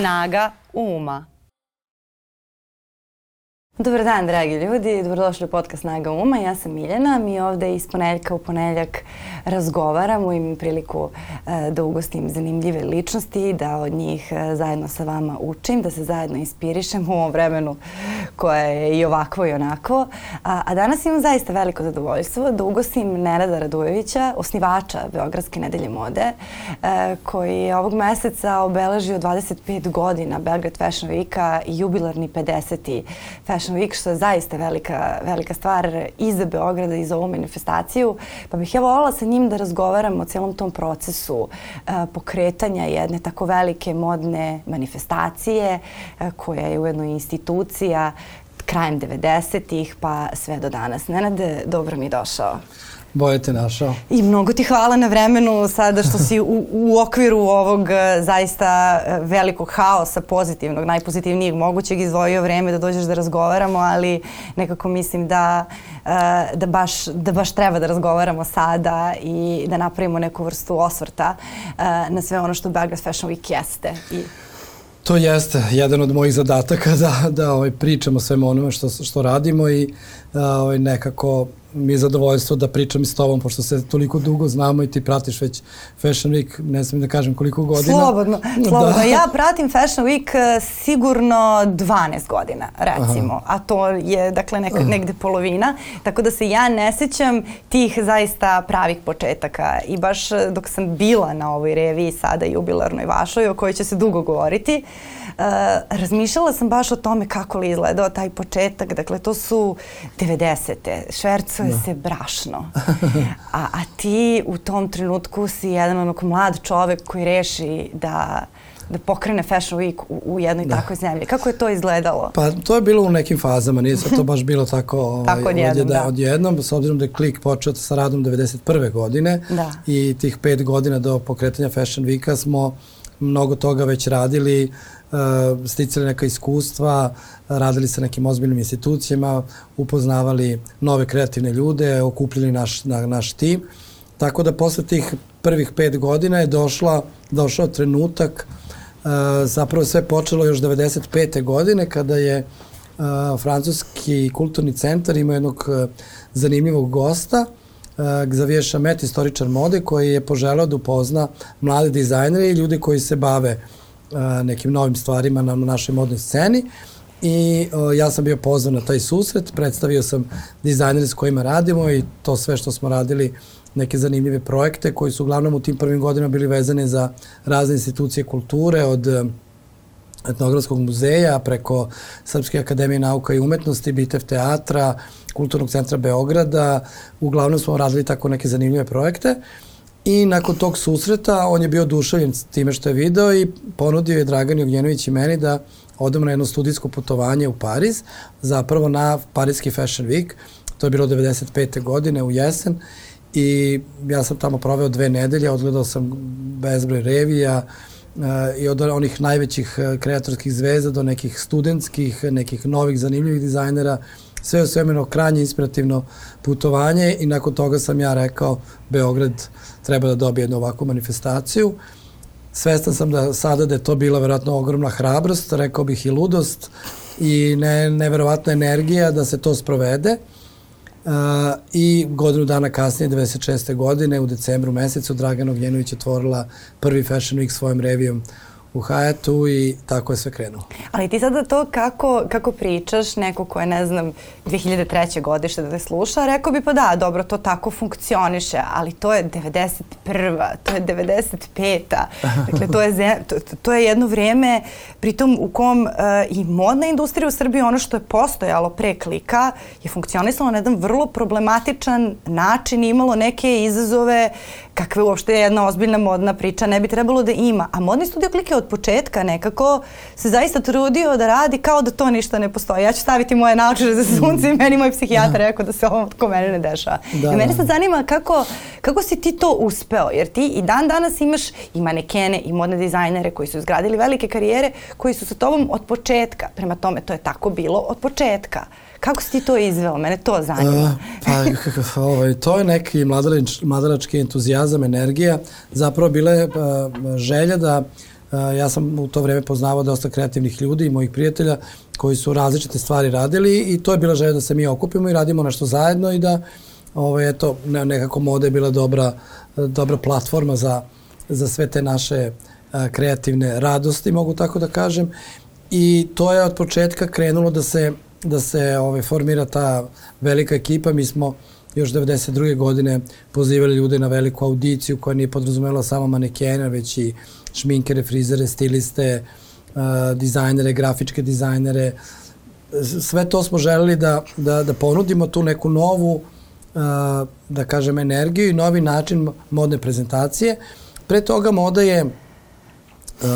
Snaga uma. Dobar dan, dragi ljudi. Dobrodošli u podcast Snaga Uma. Ja sam Miljana. Mi ovde iz poneljka u poneljak razgovaramo. Imam priliku e, da ugostim zanimljive ličnosti, da od njih e, zajedno sa vama učim, da se zajedno inspirišem u ovom vremenu koje je i ovakvo i onako. A, a danas imam zaista veliko zadovoljstvo da ugostim Nenada Radujevića, osnivača Beogradske nedelje mode, e, koji je ovog meseca obeležio 25 godina Belgrade Fashion Weeka i jubilarni 50. Fashion Fashion Week, što je zaista velika, velika stvar i za Beograda i za ovu manifestaciju. Pa bih ja volala sa njim da razgovaram o celom tom procesu uh, pokretanja jedne tako velike modne manifestacije uh, koja je ujedno institucija krajem 90-ih pa sve do danas. Nenade, dobro mi došao. Boje te našao. I mnogo ti hvala na vremenu sada što si u, u okviru ovog e, zaista e, velikog haosa pozitivnog, najpozitivnijeg mogućeg izvojio vreme da dođeš da razgovaramo, ali nekako mislim da, e, da, baš, da baš treba da razgovaramo sada i da napravimo neku vrstu osvrta na sve ono što Belgrade Fashion Week jeste. I... To jeste jedan od mojih zadataka da, da ovaj, pričamo svema onome što, što radimo i ovaj, nekako mi je zadovoljstvo da pričam i s tobom, pošto se toliko dugo znamo i ti pratiš već Fashion Week, ne smijem da kažem koliko godina. Slobodno, slobodno. Da. Ja pratim Fashion Week eh, sigurno 12 godina, recimo, Aha. a to je dakle nek, negde polovina, tako da se ja ne sećam tih zaista pravih početaka i baš eh, dok sam bila na ovoj reviji sada jubilarnoj vašoj, o kojoj će se dugo govoriti, uh, razmišljala sam baš o tome kako li izgledao taj početak, dakle to su 90. Šverc desuje da. se brašno. A, a ti u tom trenutku si jedan onog mlad čovek koji reši da da pokrene Fashion Week u, u jednoj da. takvoj zemlji. Kako je to izgledalo? Pa to je bilo u nekim fazama, nije se to baš bilo tako, ovaj, tako odjednom, da. odjednom, s obzirom da je klik počeo sa radom 91. godine da. i tih pet godina do pokretanja Fashion Weeka smo mnogo toga već radili sticali neka iskustva, radili sa nekim ozbiljnim institucijama, upoznavali nove kreativne ljude, okupljali naš, na, naš tim. Tako da posle tih prvih pet godina je došla, došao trenutak, uh, zapravo sve počelo još 95. godine kada je uh, Francuski kulturni centar imao jednog zanimljivog gosta, Xavier Chamet, istoričar mode, koji je poželao da upozna mlade dizajnere i ljude koji se bave uh, nekim novim stvarima na našoj modnoj sceni i o, ja sam bio pozvan na taj susret, predstavio sam dizajnere s kojima radimo i to sve što smo radili neke zanimljive projekte koji su uglavnom u tim prvim godinama bili vezane za razne institucije kulture od etnografskog muzeja preko Srpske akademije nauka i umetnosti, Bitev teatra, Kulturnog centra Beograda. Uglavnom smo radili tako neke zanimljive projekte. Uh, I nakon tog susreta on je bio oduševljen time što je video i ponudio je Dragan Jognjenović i meni da odemo na jedno studijsko putovanje u Pariz, zapravo na Parijski Fashion Week. To je bilo 95. godine u jesen i ja sam tamo proveo dve nedelje, odgledao sam bezbroj revija uh, i od onih najvećih eh, kreatorskih zvezda do nekih studentskih, nekih novih zanimljivih dizajnera, sve u svemeno krajnje inspirativno putovanje i nakon toga sam ja rekao Beograd treba da dobije jednu ovakvu manifestaciju. Svestan sam da sada da je to bila verovatno ogromna hrabrost, rekao bih i ludost i ne, neverovatna energija da se to sprovede. Uh, I godinu dana kasnije, 96. godine, u decembru mesecu, Dragana Ognjenović otvorila prvi Fashion Week svojom revijom u Hayatu i tako je sve krenulo. Ali ti sada to kako, kako pričaš, neko ko je, ne znam, 2003. godište da te sluša, rekao bi pa da, dobro, to tako funkcioniše, ali to je 91. To je 95. Dakle, to je, to, to je jedno vrijeme, pritom u kom uh, i modna industrija u Srbiji, ono što je postojalo pre klika, je funkcionisalo na jedan vrlo problematičan način, imalo neke izazove kakve uopšte jedna ozbiljna modna priča ne bi trebalo da ima. A modni studio klike od početka nekako se zaista trudio da radi kao da to ništa ne postoji. Ja ću staviti moje naočare za sunce i meni moj psihijatar rekao da se ovo ko mene ne dešava. Da, I mene sad zanima kako, kako si ti to uspeo, jer ti i dan danas imaš i manekene i modne dizajnere koji su izgradili velike karijere, koji su sa tobom od početka. Prema tome, to je tako bilo od početka. Kako si ti to izveo? Mene to zanima. pa, ovaj, to je neki mladalač, mladalački entuzijazam, energija. Zapravo bila je želja da ja sam u to vreme poznavao dosta kreativnih ljudi i mojih prijatelja koji su različite stvari radili i to je bila želja da se mi okupimo i radimo nešto zajedno i da ovaj, eto, nekako moda je bila dobra, dobra platforma za, za sve te naše a, kreativne radosti, mogu tako da kažem. I to je od početka krenulo da se, da se ovaj, formira ta velika ekipa. Mi smo još 92. godine pozivali ljude na veliku audiciju koja nije podrazumela samo manekena, već i šminkere, frizere, stiliste, uh, dizajnere, grafičke dizajnere. Sve to smo želeli da, da, da ponudimo tu neku novu, uh, da kažem, energiju i novi način modne prezentacije. Pre toga moda je uh,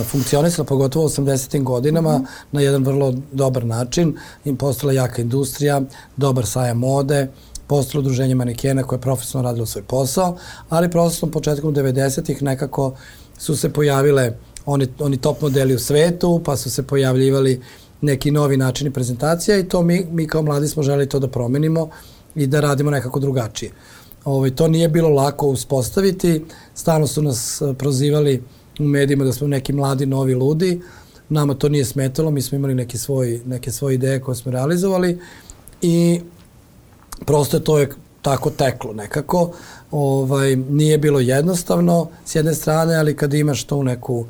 funkcionisala pogotovo u 80. godinama mm -hmm. na jedan vrlo dobar način. Im postala jaka industrija, dobar sajam mode, postalo udruženje manekena koje je profesionalno radilo svoj posao, ali prosto početkom 90-ih nekako su se pojavile oni, oni top modeli u svetu, pa su se pojavljivali neki novi načini prezentacija i to mi, mi kao mladi smo želi to da promenimo i da radimo nekako drugačije. Ovo, ovaj, to nije bilo lako uspostaviti, stalno su nas eh, prozivali u medijima da smo neki mladi, novi ludi, nama to nije smetalo, mi smo imali neki svoj, neke svoje ideje koje smo realizovali i prosto to je tako teklo nekako. Ovaj, nije bilo jednostavno s jedne strane, ali kad imaš tu neku...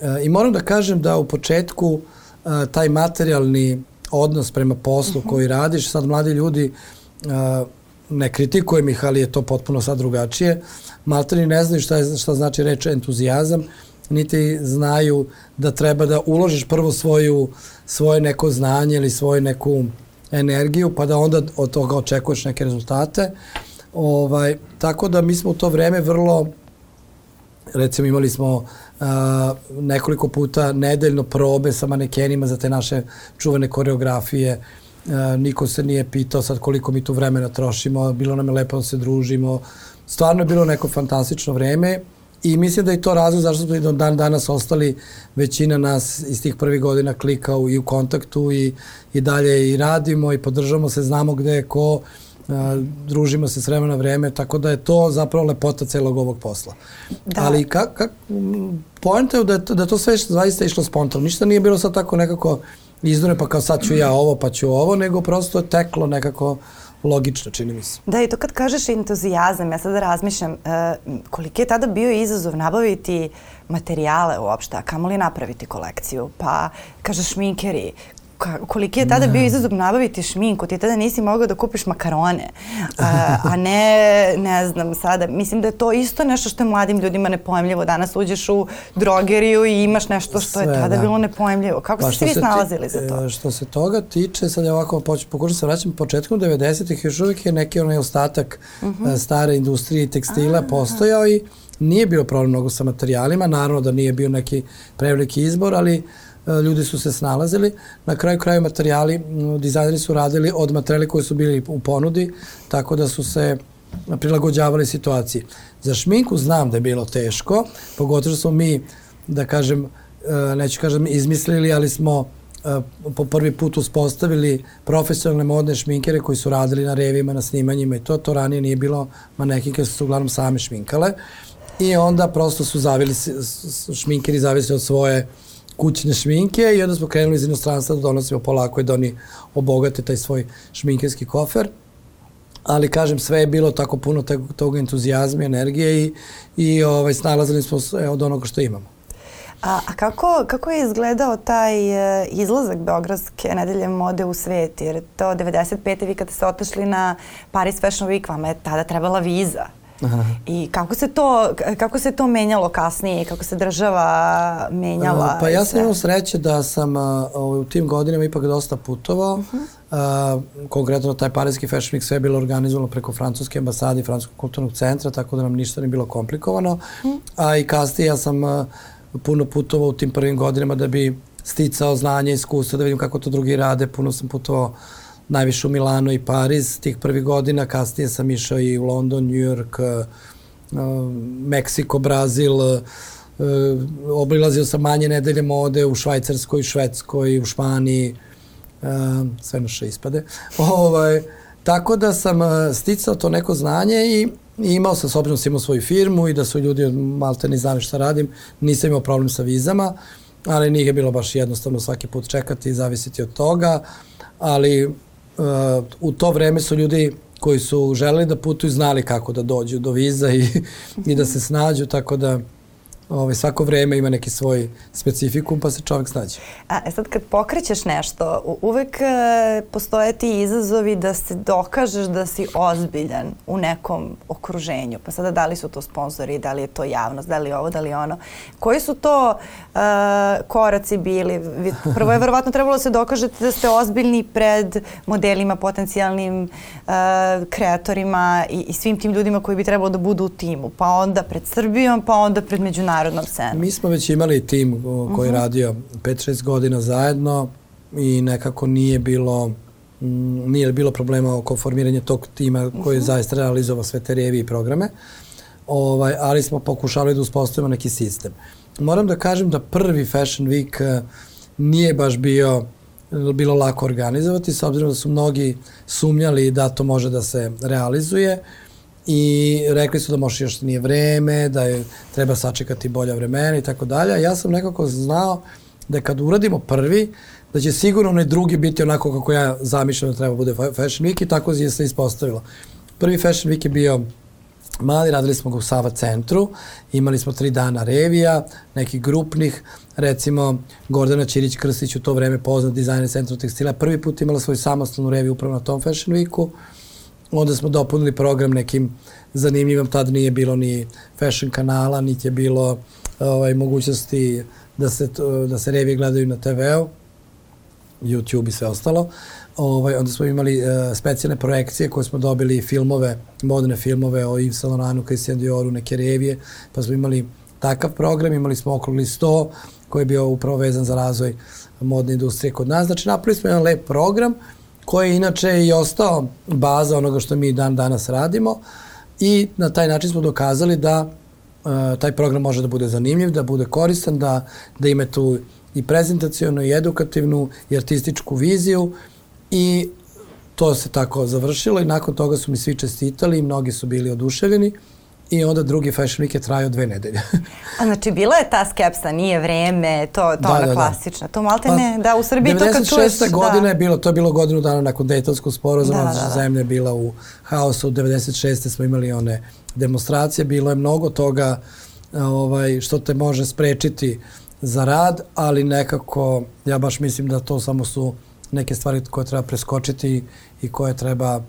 E, I moram da kažem da u početku e, taj materijalni odnos prema poslu uh mhm. -huh. koji radiš, sad mladi ljudi e, ne kritikujem ih, ali je to potpuno sad drugačije. Malteni ne znaju šta, je, šta znači reč entuzijazam, niti znaju da treba da uložiš prvo svoju, svoje neko znanje ili svoju neku energiju, pa da onda od toga očekuješ neke rezultate. Ovaj, tako da mi smo u to vreme vrlo, recimo imali smo a, nekoliko puta nedeljno probe sa manekenima za te naše čuvene koreografije, a, niko se nije pitao sad koliko mi tu vremena trošimo, bilo nam je lepo da se družimo, stvarno je bilo neko fantastično vreme I mislim da je to razlog zašto smo i do dan danas ostali većina nas iz tih prvih godina klika u, i u kontaktu i, i dalje i radimo i podržamo se, znamo gde je ko, a, družimo se s vremena na vreme, tako da je to zapravo lepota celog ovog posla. Da. Ali ka, ka, pojenta je da, je to, da je to sve zaista išlo spontano. Ništa nije bilo sad tako nekako izdone pa kao sad ću ja ovo pa ću ovo, nego prosto je teklo nekako uh, logično, čini mi se. Da, i to kad kažeš entuzijazam, ja sada razmišljam, uh, koliki je tada bio izazov nabaviti materijale uopšte, a kamoli napraviti kolekciju, pa kažeš šminkeri, koliki je tada bio izazov nabaviti šminku, ti tada nisi mogao da kupiš makarone, a, a ne, ne znam sada, mislim da je to isto nešto što je mladim ljudima nepojemljivo. Danas uđeš u drogeriju i imaš nešto što je tada da. bilo nepojemljivo. Kako pa, ste vi snalazili za to? E, što se toga tiče, sad ja ovako pokušam se vraćam, početkom 90-ih još uvijek je neki onaj ostatak uh mhm. -huh. stare industrije i tekstila a, postojao i nije bio problem mnogo sa materijalima, naravno da nije bio neki preveliki izbor, ali E, ljudi su se snalazili. Na kraju kraju materijali, dizajneri su radili od materijali koji su bili u ponudi, tako da su se prilagođavali situaciji. Za šminku znam da je bilo teško, pogotovo što smo mi, da kažem, e, neću kažem izmislili, ali smo e, po prvi put uspostavili profesionalne modne šminkere koji su radili na revima, na snimanjima i to, to ranije nije bilo manekinke su se uglavnom same šminkale i onda prosto su zavili, šminkeri zavisli od svoje uh, kućne šminke i onda smo krenuli iz inostranstva da donosimo polako i da oni obogate taj svoj šminkerski kofer. Ali kažem, sve je bilo tako puno tog entuzijazma i energije i, i ovaj, snalazili smo se od onoga što imamo. A, a kako, kako je izgledao taj e, izlazak Beogradske nedelje mode u svet? Jer to 95. vi kada ste otešli na Paris Fashion Week, vama je tada trebala viza. Aha. I kako se to kako se to menjalo kasnije, kako se država menjala? Pa ja sam imao sreće da sam u tim godinama ipak dosta putovao. Uh -huh. uh, konkretno taj Parijski Fashion Week sve je bilo organizovano preko francuske ambasade i francuskog kulturnog centra, tako da nam ništa nije bilo komplikovano. Uh -huh. A i kasnije ja sam uh, puno putovao u tim prvim godinama da bi sticao znanje, iskustvo, da vidim kako to drugi rade. Puno sam putovao najviše u Milano i Pariz tih prvih godina, kasnije sam išao i u London, New York, uh, Meksiko, Brazil, uh, obilazio sam manje nedelje mode u Švajcarskoj, Švedskoj, u Španiji, sve naše ispade. ovaj, Tako da sam sticao to neko znanje i I imao sam, s obzirom sam imao svoju firmu i da su ljudi malte ni znali šta radim, nisam imao problem sa vizama, ali nije bilo baš jednostavno svaki put čekati i zavisiti od toga, ali uh, u to vreme su ljudi koji su želeli da putuju znali kako da dođu do viza i, i da se snađu, tako da ovaj, svako vreme ima neki svoj specifikum pa se čovjek snađe. A e sad kad pokrećeš nešto, uvek e, postoje ti izazovi da se dokažeš da si ozbiljan u nekom okruženju. Pa sada da li su to sponzori, da li je to javnost, da li je ovo, da li je ono. Koji su to uh, koraci bili? Prvo je verovatno trebalo da se dokažete da ste ozbiljni pred modelima, potencijalnim uh, kreatorima i, i svim tim ljudima koji bi trebalo da budu u timu. Pa onda pred Srbijom, pa onda pred međunarodnom međunarodnom scenu? Mi smo već imali tim koji uh -huh. je radio 5-6 godina zajedno i nekako nije bilo mm, nije bilo problema oko formiranja tog tima koji je mhm. zaista realizovao sve te revije i programe, ovaj, ali smo pokušali da uspostavimo neki sistem. Moram da kažem da prvi Fashion Week uh, nije baš bio bilo lako organizovati, s obzirom da su mnogi sumnjali da to može da se realizuje. Uh, i rekli su da može još nije vreme, da je, treba sačekati bolja vremena i tako dalje. Ja sam nekako znao da kad uradimo prvi, da će sigurno onaj drugi biti onako kako ja zamišljam da treba bude Fashion Week i tako je se ispostavilo. Prvi Fashion Week je bio mali, radili smo ga u Sava centru, imali smo tri dana revija, nekih grupnih, recimo Gordana Ćirić-Krstić u to vreme poznat dizajner centru tekstila, prvi put imala svoju samostalnu reviju upravo na tom Fashion Weeku, Onda smo dopunili program nekim zanimljivim, tad nije bilo ni fashion kanala, niti je bilo ovaj, mogućnosti da se, da se revije gledaju na TV-u, YouTube i sve ostalo. Ovaj, onda smo imali uh, specijalne projekcije koje smo dobili filmove, modne filmove o Yves Saint Laurentu, Christian Dioru, neke revije, pa smo imali takav program, imali smo okrugli 100 koji je bio upravo vezan za razvoj modne industrije kod nas. Znači, napravili smo jedan lep program uh, koji je inače i ostao baza onoga što mi dan danas radimo i na taj način smo dokazali da uh, taj program može da bude zanimljiv, da bude koristan, da, da ima tu i prezentacijonu i edukativnu i artističku viziju i to se tako završilo i nakon toga su mi svi čestitali i mnogi su bili oduševljeni. I onda drugi Fashion Week je trajao dve nedelje. A znači, bila je ta skepsa, nije vreme, to, to da, ona da, da. klasična. To malte pa, ne, da, u Srbiji to kad čuješ... 96. godine da. je bilo, to je bilo godinu dana nakon Dejtonskog sporozuma, da, da, da. zemlja je bila u haosu, 96. smo imali one demonstracije, bilo je mnogo toga ovaj, što te može sprečiti za rad, ali nekako, ja baš mislim da to samo su neke stvari koje treba preskočiti i koje treba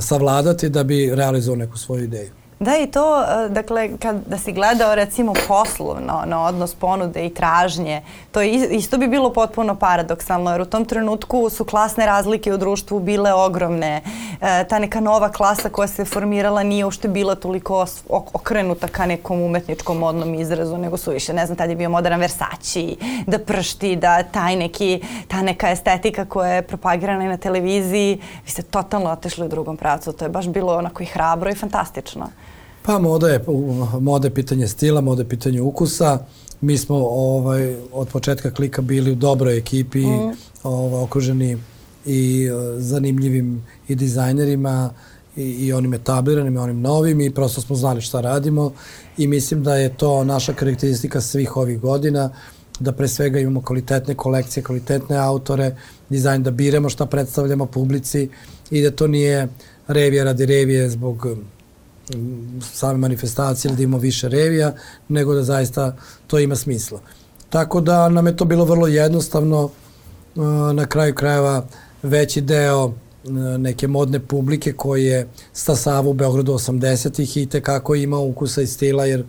savladati da bi realizovao neku svoju ideju. Da i to, e, dakle, kad, da si gledao recimo poslovno na odnos ponude i tražnje, to isto bi bilo potpuno paradoksalno jer u tom trenutku su klasne razlike u društvu bile ogromne. E, ta neka nova klasa koja se formirala nije ušte bila toliko okrenuta ka nekom umetničkom modnom izrazu, nego su više, ne znam, tad je bio modern Versace, da pršti, da taj neki, ta neka estetika koja je propagirana i na televiziji, vi ste totalno otešli u drugom pravcu. To je baš bilo onako i hrabro i fantastično. Pa moda je, moda je pitanje stila, moda je pitanje ukusa. Mi smo ovaj, od početka klika bili u dobroj ekipi, mm. ovaj, okruženi i uh, zanimljivim i dizajnerima i, i onim etabliranim i onim novim i prosto smo znali šta radimo i mislim da je to naša karakteristika svih ovih godina da pre svega imamo kvalitetne kolekcije, kvalitetne autore, dizajn da biramo šta predstavljamo publici i da to nije revija radi revije zbog same manifestacije ili da ima više revija, nego da zaista to ima smisla. Tako da nam je to bilo vrlo jednostavno, na kraju krajeva veći deo neke modne publike koji je stasava u Beogradu 80-ih i tekako ima ukusa i stila jer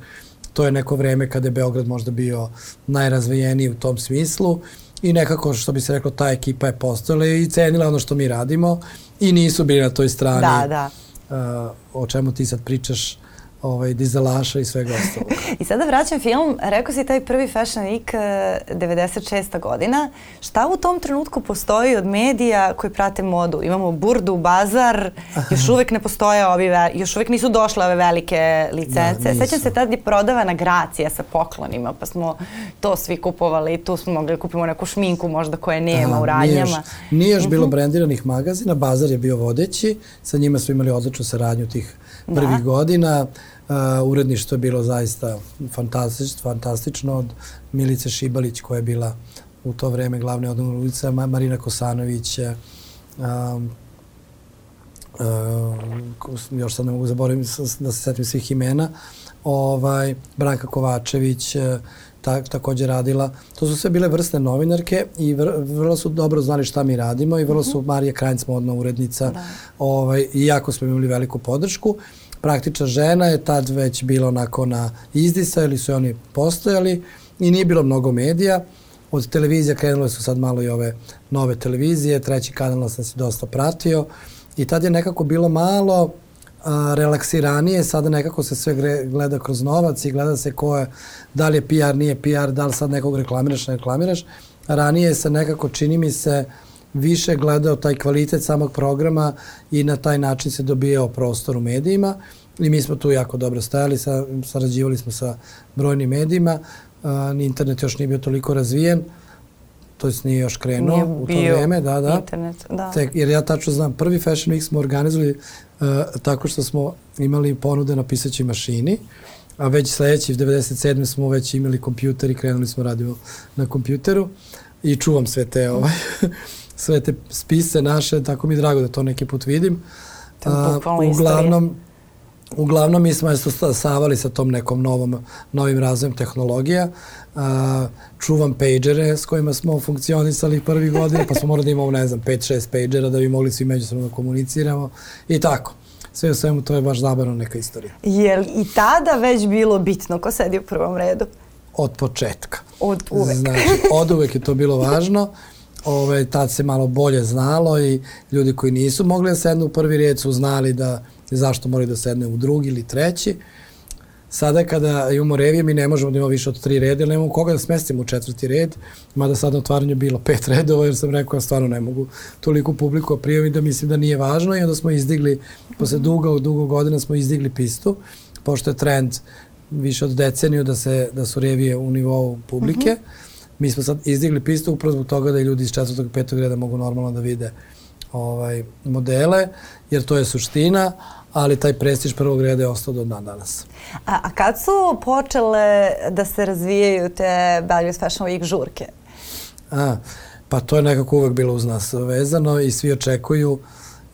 to je neko vreme kada je Beograd možda bio najrazvijeniji u tom smislu i nekako što bi se reklo ta ekipa je postojala i cenila ono što mi radimo i nisu bili na toj strani da, da o čemu ti sad pričaš ovaj, dizelaša i svega ostalog. I sada vraćam film, rekao si taj prvi Fashion Week 96. Eh, godina. Šta u tom trenutku postoji od medija koji prate modu? Imamo Burdu, Bazar, još uvek ne postoje ovi, još uvek nisu došle ove velike licence. Da, Sećam se tad je prodavana Gracija sa poklonima, pa smo to svi kupovali, tu smo mogli da kupimo neku šminku možda koje nema Aha, u radnjama. Nije još, nije još bilo mhm. brendiranih magazina, Bazar je bio vodeći, sa njima smo imali odličnu saradnju tih prvih da. godina. Uh, uredništvo je bilo zaista fantastično, fantastično od Milice Šibalić koja je bila u to vreme glavne odnovne ulica, Marina Kosanović, um, uh, još sad ne mogu zaboraviti da se setim svih imena, ovaj, Branka Kovačević, uh, ta, takođe radila. To su sve bile vrste novinarke i vr, vrlo su dobro znali šta mi radimo i vrlo su mhm. Marija Krajnc modna urednica da. ovaj, i jako smo imali veliku podršku. Praktična žena je tad već bila onako na izdisa ili su oni postojali i nije bilo mnogo medija. Od televizija krenule su sad malo i ove nove televizije, treći kanal sam se dosta pratio i tad je nekako bilo malo a, relaksiranije, sada nekako se sve gleda kroz novac i gleda se ko je, da li je PR, nije PR, da li sad nekog reklamiraš, ne reklamiraš. Ranije se nekako, čini mi se, više gledao taj kvalitet samog programa i na taj način se dobijao prostor u medijima i mi smo tu jako dobro stajali, sa, sarađivali smo sa brojnim medijima, uh, internet još nije bio toliko razvijen, to jest nije još krenuo nije u to vreme, da, da. Internet, da. Tek, jer ja tačno znam, prvi Fashion Week smo organizovali tako što smo imali ponude na pisaćoj mašini, a već sledeći, 97. smo već imali kompjuter i krenuli smo radimo na kompjuteru i čuvam sve te, ovaj, sve te spise naše, tako mi je drago da to neki put vidim. Uh, uglavnom, Uglavnom mi smo se savali sa tom nekom novom, novim razvojem tehnologija. Čuvam pagere s kojima smo funkcionisali prvi godine, pa smo morali da imamo, ne znam, 5-6 pagera da bi mogli svi međusobno da komuniciramo i tako. Sve u svemu to je baš zabavno neka istorija. Je li i tada već bilo bitno ko sedi u prvom redu? Od početka. Od uvek. Znači, od uvek je to bilo važno. Ove, tad se malo bolje znalo i ljudi koji nisu mogli da sednu u prvi red su znali da zašto moraju da sedne u drugi ili treći. Sada kada imamo revije, mi ne možemo da imamo više od tri reda, jer nemamo koga da smestimo u četvrti red, mada sad na otvaranju bilo pet redova, jer sam rekao, ja stvarno ne mogu toliko publiku prijaviti da mislim da nije važno i onda smo izdigli, posle dugo, dugo godina smo izdigli pistu, pošto je trend više od deceniju da, se, da su revije u nivou publike. Mm -hmm. Mi smo sad izdigli pistu upravo zbog toga da ljudi iz četvrtog i petog reda mogu normalno da vide ovaj, modele, jer to je suština, ali taj prestiž prvog reda je ostao do dan danas. A, a kad su počele da se razvijaju te Belgius Fashion Week žurke? A, pa to je nekako uvek bilo uz nas vezano i svi očekuju.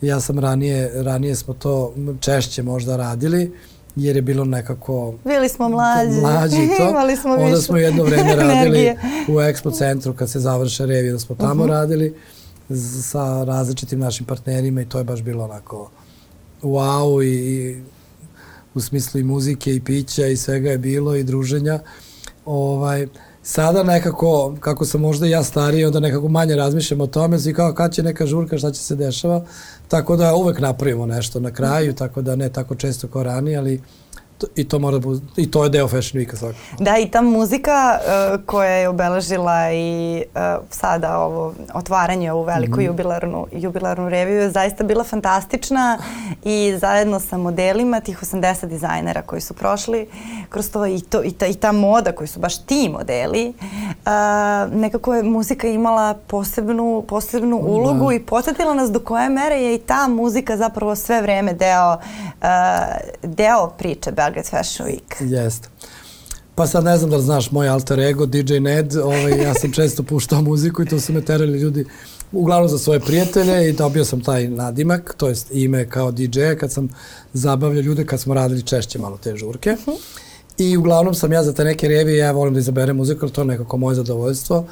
Ja sam ranije, ranije smo to češće možda radili, jer je bilo nekako... Bili smo mlađi. Mlađi to. Imali smo Onda smo jedno vreme radili u Expo centru kad se završe revije, da smo tamo uh mhm. -huh. radili sa različitim našim partnerima i to je baš bilo onako wow i, u smislu i muzike i pića i svega je bilo i druženja. Ovaj, sada nekako, kako sam možda ja stariji, onda nekako manje razmišljam o tome, svi kao kad će neka žurka, šta će se dešava, tako da uvek napravimo nešto na kraju, tako da ne tako često kao ranije, ali i to mora da i to je deo Fashion Weeka svakako. Da, i ta muzika uh, koja je obeležila i uh, sada ovo otvaranje u veliku mm -hmm. jubilarnu, jubilarnu reviju je zaista bila fantastična i zajedno sa modelima tih 80 dizajnera koji su prošli kroz to i, to, i, ta, i ta moda koji su baš ti modeli, uh, nekako je muzika imala posebnu, posebnu da. ulogu i podsjetila nas do koje mere je i ta muzika zapravo sve vreme deo, uh, deo priče Belgrade Fashion Week. Jeste. Pa sad ne znam da li znaš moj alter ego, DJ Ned, ovaj, ja sam često puštao muziku i to su me terali ljudi uglavnom za svoje prijatelje i dobio sam taj nadimak, to jest ime kao DJ kad sam zabavljao ljude kad smo radili češće malo te žurke. Uh mhm. -huh. I uglavnom sam ja za te neke revije, ja volim da izaberem muziku, to je nekako moje zadovoljstvo.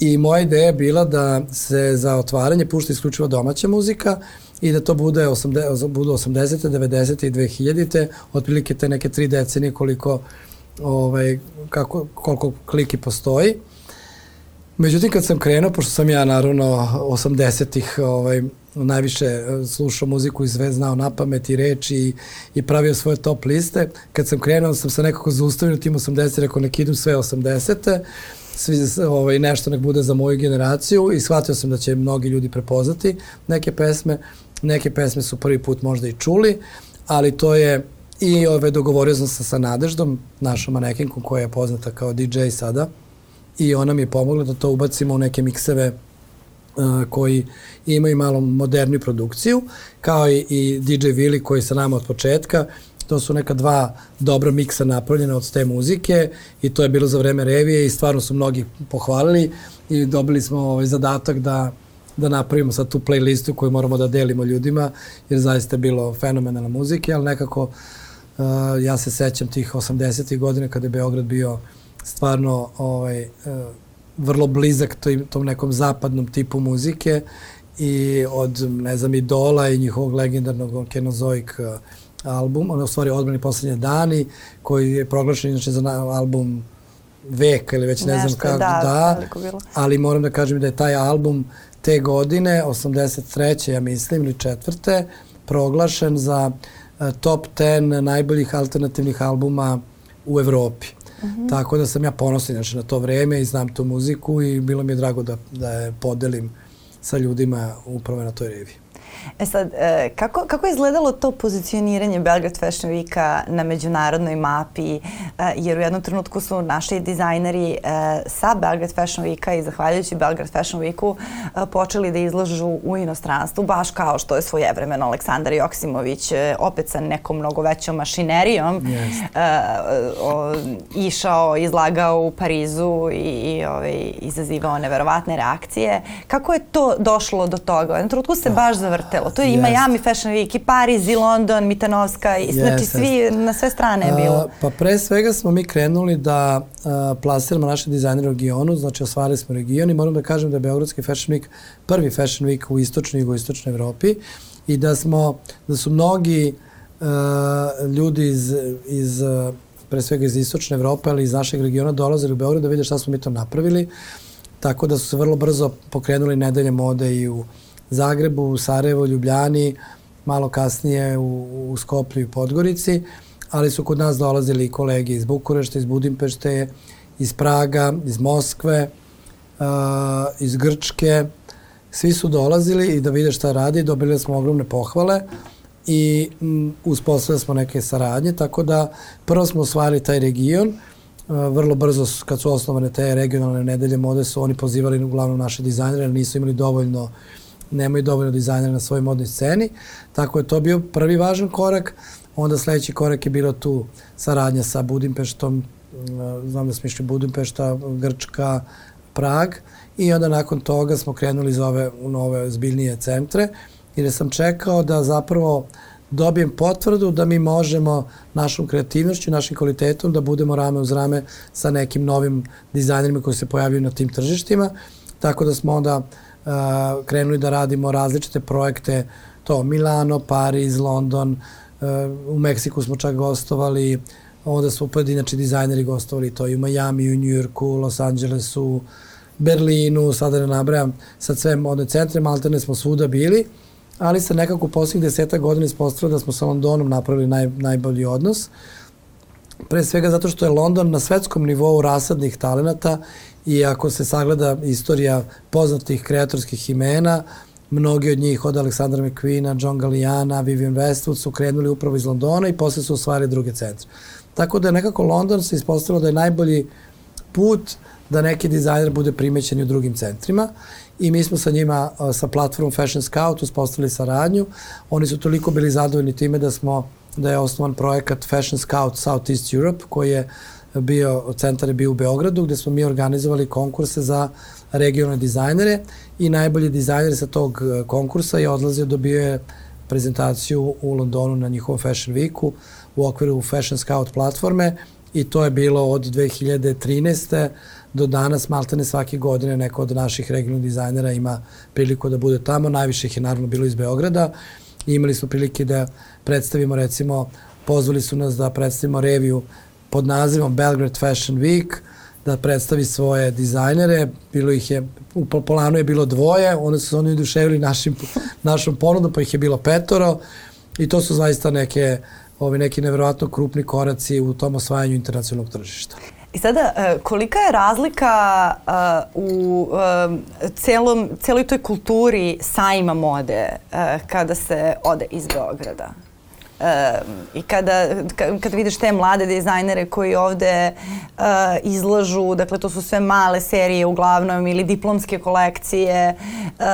I moja ideja je bila da se za otvaranje pušta isključivo domaća muzika, i da to bude 80, budu 80. 90. i 2000. otprilike te neke tri decenije koliko ovaj, kako, koliko kliki postoji. Međutim, kad sam krenuo, pošto sam ja naravno 80-ih ovaj, najviše e, slušao muziku i sve znao na pamet i reči i, i pravio svoje top liste. Kad sam krenuo sam se nekako zaustavio na tim 80, rekao nek idu sve 80 svi, ovaj, nešto nek bude za moju generaciju i shvatio sam da će mnogi ljudi prepoznati neke pesme. Neke pesme su prvi put možda i čuli, ali to je i ove, dogovorio sam se sa Nadeždom, našom manekinkom koja je poznata kao DJ sada i ona mi je pomogla da to ubacimo u neke mikseve uh, koji imaju malo moderniju produkciju, kao i, i DJ Vili koji sa nama od početka. To su neka dva dobra miksa napravljena od te muzike i to je bilo za vreme revije i stvarno su mnogi pohvalili i dobili smo ovaj zadatak da da napravimo sad tu playlistu koju moramo da delimo ljudima, jer zaista je bilo fenomenalna muzike, ali nekako uh, ja se sećam tih 80. godina kada je Beograd bio stvarno ovaj, uh, vrlo blizak toj, tom nekom zapadnom tipu muzike i od, ne znam, Idola i njihovog legendarnog Kenozoik uh, album, ono u stvari odbrani poslednje dani, koji je proglašen inače za album veka ili već ne Nešto, znam kako da, da ali moram da kažem da je taj album te godine, 83. ja mislim, ili četvrte, proglašen za uh, top 10 najboljih alternativnih albuma u Evropi. Mm -hmm. Tako da sam ja ponosan znači, na to vreme i znam tu muziku i bilo mi je drago da, da je podelim sa ljudima upravo na toj reviji. E sad, e, kako, kako je izgledalo to pozicioniranje Belgrade Fashion Weeka na međunarodnoj mapi? E, jer u jednom trenutku su naši dizajneri e, sa Belgrade Fashion Weeka i zahvaljujući Belgrade Fashion Weeku počeli da izlažu u inostranstvu, baš kao što je svojevremeno Aleksandar Joksimović opet sa nekom mnogo većom mašinerijom yes. išao, izlagao u Parizu i, i ovaj, izazivao neverovatne reakcije. Kako je to došlo do toga? U jednom trenutku se baš zavrtelo letelo. To je i yes. Miami Fashion Week, i Pariz, i London, Mitanovska, i, yes, znači svi, yes. na sve strane je bilo. Uh, pa pre svega smo mi krenuli da uh, plasiramo naše dizajnere u regionu, znači osvajali smo region i moram da kažem da je Beogradski Fashion Week prvi Fashion Week u istočnoj i jugoistočnoj Evropi i da smo, da su mnogi uh, ljudi iz, iz pre svega iz istočne Evrope, ali iz našeg regiona dolazili u Beograd da vide šta smo mi to napravili. Tako da su se vrlo brzo pokrenuli nedelje mode i u Zagrebu, u Sarajevo, Ljubljani, malo kasnije u, u Skoplju i Podgorici, ali su kod nas dolazili i kolege iz Bukurešta, iz Budimpešte, iz Praga, iz Moskve, uh, iz Grčke. Svi su dolazili i da vide šta radi, dobili smo ogromne pohvale i m, uspostavili smo neke saradnje, tako da prvo smo osvajali taj region, uh, vrlo brzo kad su osnovane te regionalne nedelje mode su oni pozivali uglavnom naše dizajnere, nisu imali dovoljno uh, nemaju dovoljno dizajnera na svojoj modnoj sceni, tako je to bio prvi važan korak, onda sledeći korak je bilo tu saradnja sa Budimpeštom, mm, znam da smo išli Budimpešta, Grčka, Prag i onda nakon toga smo krenuli za ove, u nove zbiljnije centre jer sam čekao da zapravo dobijem potvrdu da mi možemo našom kreativnošću, našim kvalitetom da budemo rame uz rame sa nekim novim dizajnerima koji se pojavljaju na tim tržištima. Tako da smo onda krenuli da radimo različite projekte, to Milano, Pariz, London, u Meksiku smo čak gostovali, onda su pojedinačni dizajneri gostovali to i u Miami, u Njujorku, Los Angelesu, Berlinu, sada ne nabrajam, sad sve modne centre, maltene smo svuda bili, ali se nekako u posljednjih deseta godina ispostavilo da smo sa Londonom napravili naj, najbolji odnos. Pre svega zato što je London na svetskom nivou rasadnih talenata i ako se sagleda istorija poznatih kreatorskih imena, mnogi od njih od Aleksandra McQueena, John Galliana, Vivian Westwood su krenuli upravo iz Londona i posle su osvajali druge centre. Tako da je nekako London se ispostavilo da je najbolji put da neki dizajner bude primećen u drugim centrima i mi smo sa njima, sa platformom Fashion Scout uspostavili saradnju. Oni su toliko bili zadovoljni time da smo da je osnovan projekat Fashion Scout Southeast Europe koji je bio, centar je bio u Beogradu gde smo mi organizovali konkurse za regionalne dizajnere i najbolji dizajner sa tog e, konkursa je odlazio, dobio je prezentaciju u Londonu na njihovom Fashion Weeku u okviru Fashion Scout platforme i to je bilo od 2013. do danas, maltene svake godine neko od naših regionalnih dizajnera ima priliku da bude tamo, najviše ih je naravno bilo iz Beograda i imali smo prilike da predstavimo recimo, pozvali su nas da predstavimo reviju pod nazivom Belgrade Fashion Week, da predstavi svoje dizajnere, bilo ih je, u planu je bilo dvoje, onda su se oni oduševili našim, našom ponudom, pa ih je bilo petoro i to su zaista neke, ovi neki neverovatno krupni koraci u tom osvajanju internacionalnog tržišta. I sada, e, kolika je razlika uh, u uh, celom, celoj toj kulturi sajma mode kada se ode iz Beograda? I kada, kada vidiš te mlade dizajnere koji ovde uh, izlažu, dakle to su sve male serije uglavnom ili diplomske kolekcije, uh,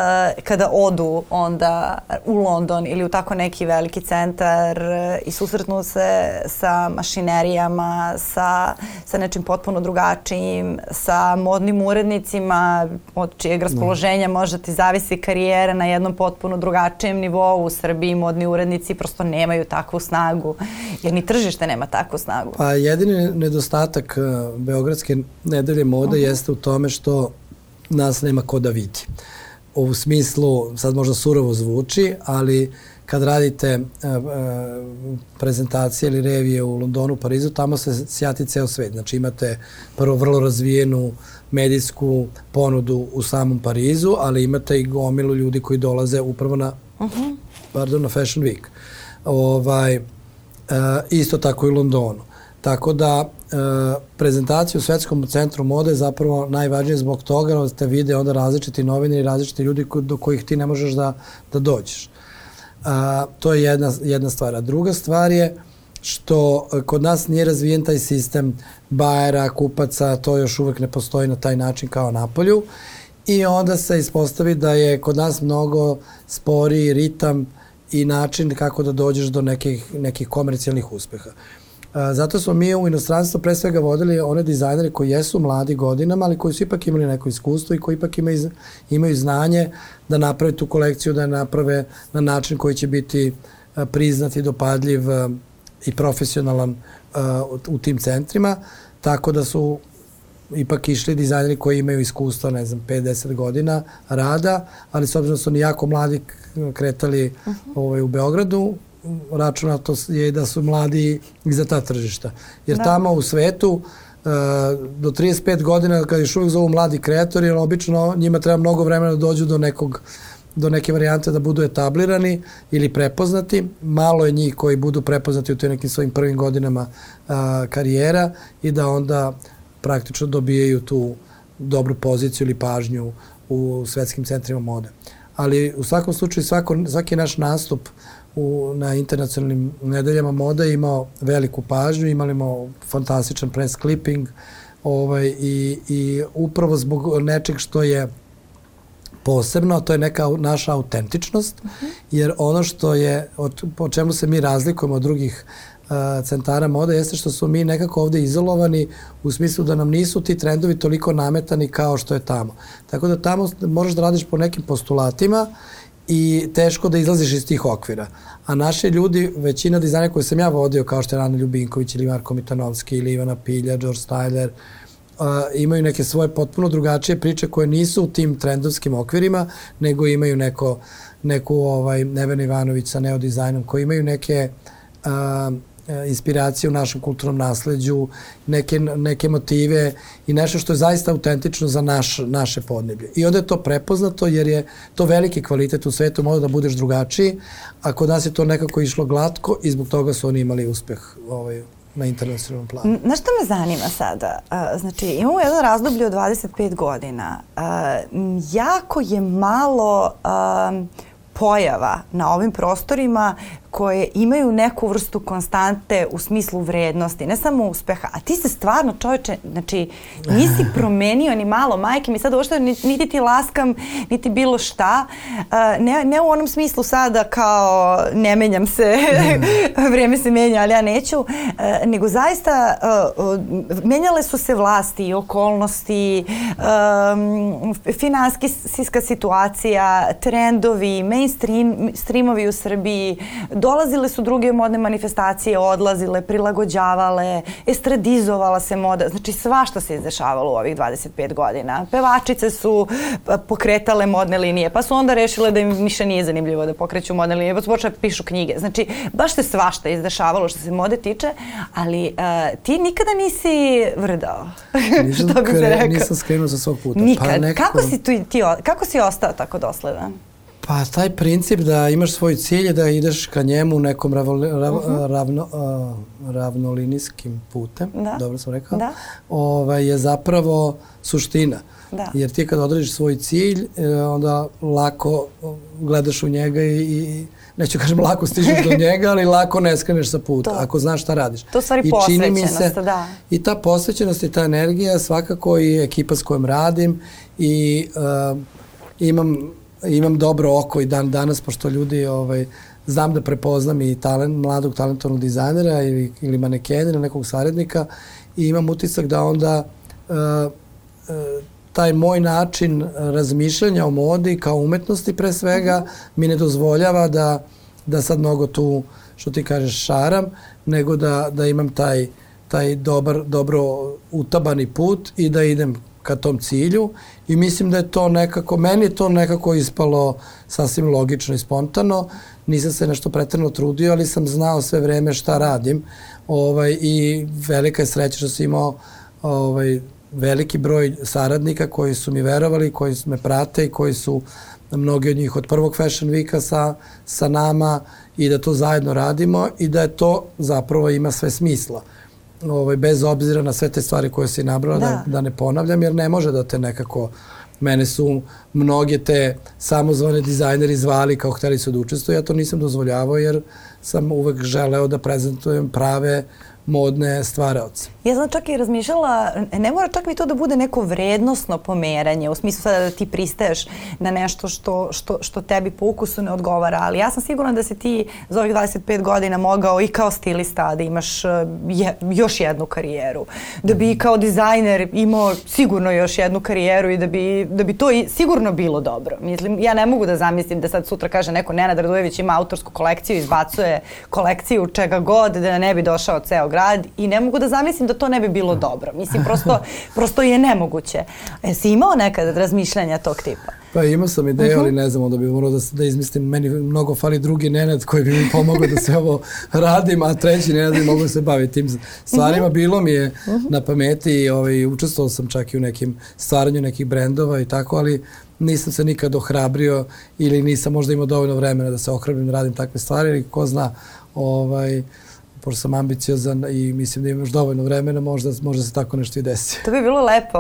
kada odu onda u London ili u tako neki veliki centar uh, i susretnu se sa mašinerijama, sa, sa nečim potpuno drugačijim, sa modnim urednicima od čijeg da. raspoloženja može ti zavisi karijera na jednom potpuno drugačijem nivou. U Srbiji modni urednici prosto nemaju takvu snagu, jer ni tržište nema takvu snagu. Pa jedini nedostatak uh, Beogradske nedelje mode uh -huh. jeste u tome što nas nema ko da vidi. U smislu, sad možda surovo zvuči, ali kad radite uh, uh, prezentacije ili revije u Londonu, Parizu, tamo se sjati ceo svet. Znači imate prvo vrlo razvijenu medijsku ponudu u samom Parizu, ali imate i gomilu ljudi koji dolaze upravo na, uh -huh. pardon, na Fashion Week. Ovaj, e, isto tako i Londonu. Tako da e, prezentacija u Svetskom centru mode je zapravo najvažnije zbog toga da te vide onda različiti novine i različiti ljudi do kojih ti ne možeš da, da dođeš. A, to je jedna, jedna stvar. A druga stvar je što kod nas nije razvijen taj sistem bajera, kupaca, to još uvek ne postoji na taj način kao na polju. I onda se ispostavi da je kod nas mnogo sporiji ritam uh, i način kako da dođeš do nekih, nekih komercijalnih uspeha. Zato smo mi u inostranstvu pre svega vodili one dizajnere koji jesu mladi godinama, ali koji su ipak imali neko iskustvo i koji ipak imaju, imaju znanje da naprave tu kolekciju, da je naprave na način koji će biti priznat i dopadljiv i profesionalan u tim centrima, tako da su ipak išli dizajneri koji imaju iskustva, ne znam, 5-10 godina rada, ali s obzirom da su oni jako mladi kretali uh -huh. ovaj, u Beogradu, računato je da su mladi i za ta tržišta. Jer da. tamo u svetu uh, do 35 godina kad još uvijek zovu mladi kreatori, jer obično njima treba mnogo vremena da dođu do nekog do neke varijante da budu etablirani ili prepoznati. Malo je njih koji budu prepoznati u tim nekim svojim prvim godinama a, karijera i da onda praktično dobijaju tu dobru poziciju ili pažnju u svetskim centrima mode. Ali u svakom slučaju svako, svaki naš nastup u, na internacionalnim nedeljama moda imao veliku pažnju, imali smo fantastičan press clipping ovaj, i, i upravo zbog nečeg što je posebno, to je neka naša autentičnost, uh mhm. -huh. jer ono što je, od, po čemu se mi razlikujemo od drugih centara mode jeste što smo mi nekako ovde izolovani u smislu da nam nisu ti trendovi toliko nametani kao što je tamo. Tako da tamo moraš da radiš po nekim postulatima i teško da izlaziš iz tih okvira. A naši ljudi, većina dizajnera koje sam ja vodio, kao što je Rana Ljubinković ili Marko Mitanovski ili Ivana Pilja, George Styler, uh, imaju neke svoje potpuno drugačije priče koje nisu u tim trendovskim okvirima, nego imaju neko, neku ovaj, Nevena Ivanović sa neodizajnom, koji imaju neke uh, inspiracije u našem kulturnom nasledđu, neke, neke motive i nešto što je zaista autentično za naš, naše podneblje. I onda je to prepoznato jer je to veliki kvalitet u svetu, može da budeš drugačiji, a kod nas je to nekako išlo glatko i zbog toga su oni imali uspeh ovaj, na internacionalnom planu. Na što me zanima sada? Znači, imamo jedno razdoblje od 25 godina. Jako je malo pojava na ovim prostorima koje imaju neku vrstu konstante u smislu vrednosti, ne samo uspeha, a ti se stvarno čoveče, znači nisi promenio ni malo, majke mi sad uopšte niti ti laskam, niti bilo šta, ne, ne u onom smislu sada kao ne menjam se, vrijeme se menja, ali ja neću, nego zaista menjale su se vlasti i okolnosti, finansijska situacija, trendovi, mainstreamovi u Srbiji, dolazile su druge modne manifestacije, odlazile, prilagođavale, estradizovala se moda, znači svašta se izdešavalo u ovih 25 godina. Pevačice su pa, pokretale modne linije, pa su onda rešile da im više nije zanimljivo da pokreću modne linije, pa su počele da pišu knjige. Znači, baš se svašta izdešavalo što se mode tiče, ali uh, ti nikada nisi vrdao. Nisam, kre, nisam skrenuo sa svog puta. Pa Nikad. Pa nekako... kako, si tu, ti, kako si ostao tako dosledan? Pa taj princip da imaš svoj cilj da ideš ka njemu nekom rav, rav, uh -huh. ravno, uh, ravnolinijskim putem, da. dobro sam rekao, da. ovaj, je zapravo suština. Da. Jer ti kad odrediš svoj cilj, e, onda lako gledaš u njega i, i neću kažem lako stižeš do njega, ali lako ne skreneš sa puta, to. ako znaš šta radiš. To stvari I posvećenost, se, da. I ta posvećenost i ta energija svakako i ekipa s kojom radim i uh, imam imam dobro oko i dan danas, pošto ljudi ovaj, znam da prepoznam i talent, mladog talentovnog dizajnera ili, ili manekena ili nekog sarednika i imam utisak da onda uh, uh, taj moj način razmišljanja o modi kao umetnosti pre svega mi ne dozvoljava da, da sad mnogo tu, što ti kažeš, šaram, nego da, da imam taj, taj dobar, dobro utabani put i da idem ka tom cilju i mislim da je to nekako, meni je to nekako ispalo sasvim logično i spontano. Nisam se nešto pretredno trudio, ali sam znao sve vreme šta radim ovaj, i velika je sreća što sam imao ovaj, veliki broj saradnika koji su mi verovali, koji me prate i koji su mnogi od njih od prvog Fashion Weeka sa, sa nama i da to zajedno radimo i da je to zapravo ima sve smisla ovaj, bez obzira na sve te stvari koje si nabrala, da. da, da ne ponavljam, jer ne može da te nekako mene su mnoge te samozvane dizajneri zvali kao hteli su da učestvuju, ja to nisam dozvoljavao jer sam uvek želeo da prezentujem prave modne stvaraoce. Ja sam čak i razmišljala, ne mora čak ni to da bude neko vrednostno pomeranje, u smislu sada da ti pristaješ na nešto što, što, što tebi po ukusu ne odgovara, ali ja sam sigurna da si ti za ovih 25 godina mogao i kao stilista da imaš eh, je, još jednu karijeru, da bi kao dizajner imao sigurno još jednu karijeru i da bi, da bi to i sigurno bilo dobro. Mislim, ja ne mogu da zamislim da sad sutra kaže neko Nenad Radojević ima autorsku kolekciju, izbacuje kolekciju čega god da ne bi došao ceo grad i ne mogu da zamislim da to ne bi bilo dobro. Mislim, prosto, prosto je nemoguće. Jesi imao nekad razmišljanja tog tipa? Pa imao sam ideju, uh -huh. ali ne znam, onda bi morao da, da izmislim, meni mnogo fali drugi Nenad koji bi mi pomogao da se ovo radim, a treći Nenad bi mogu da se baviti tim stvarima. Uh -huh. Bilo mi je uh -huh. na pameti i ovaj, učestvovao sam čak i u nekim stvaranju nekih brendova i tako, ali nisam se nikad ohrabrio ili nisam možda imao dovoljno vremena da se ohrabrim da radim takve stvari ili ko zna, ovaj, pošto sam ambiciozan i mislim da imaš dovoljno vremena, možda, možda se tako nešto i desi. To bi bilo lepo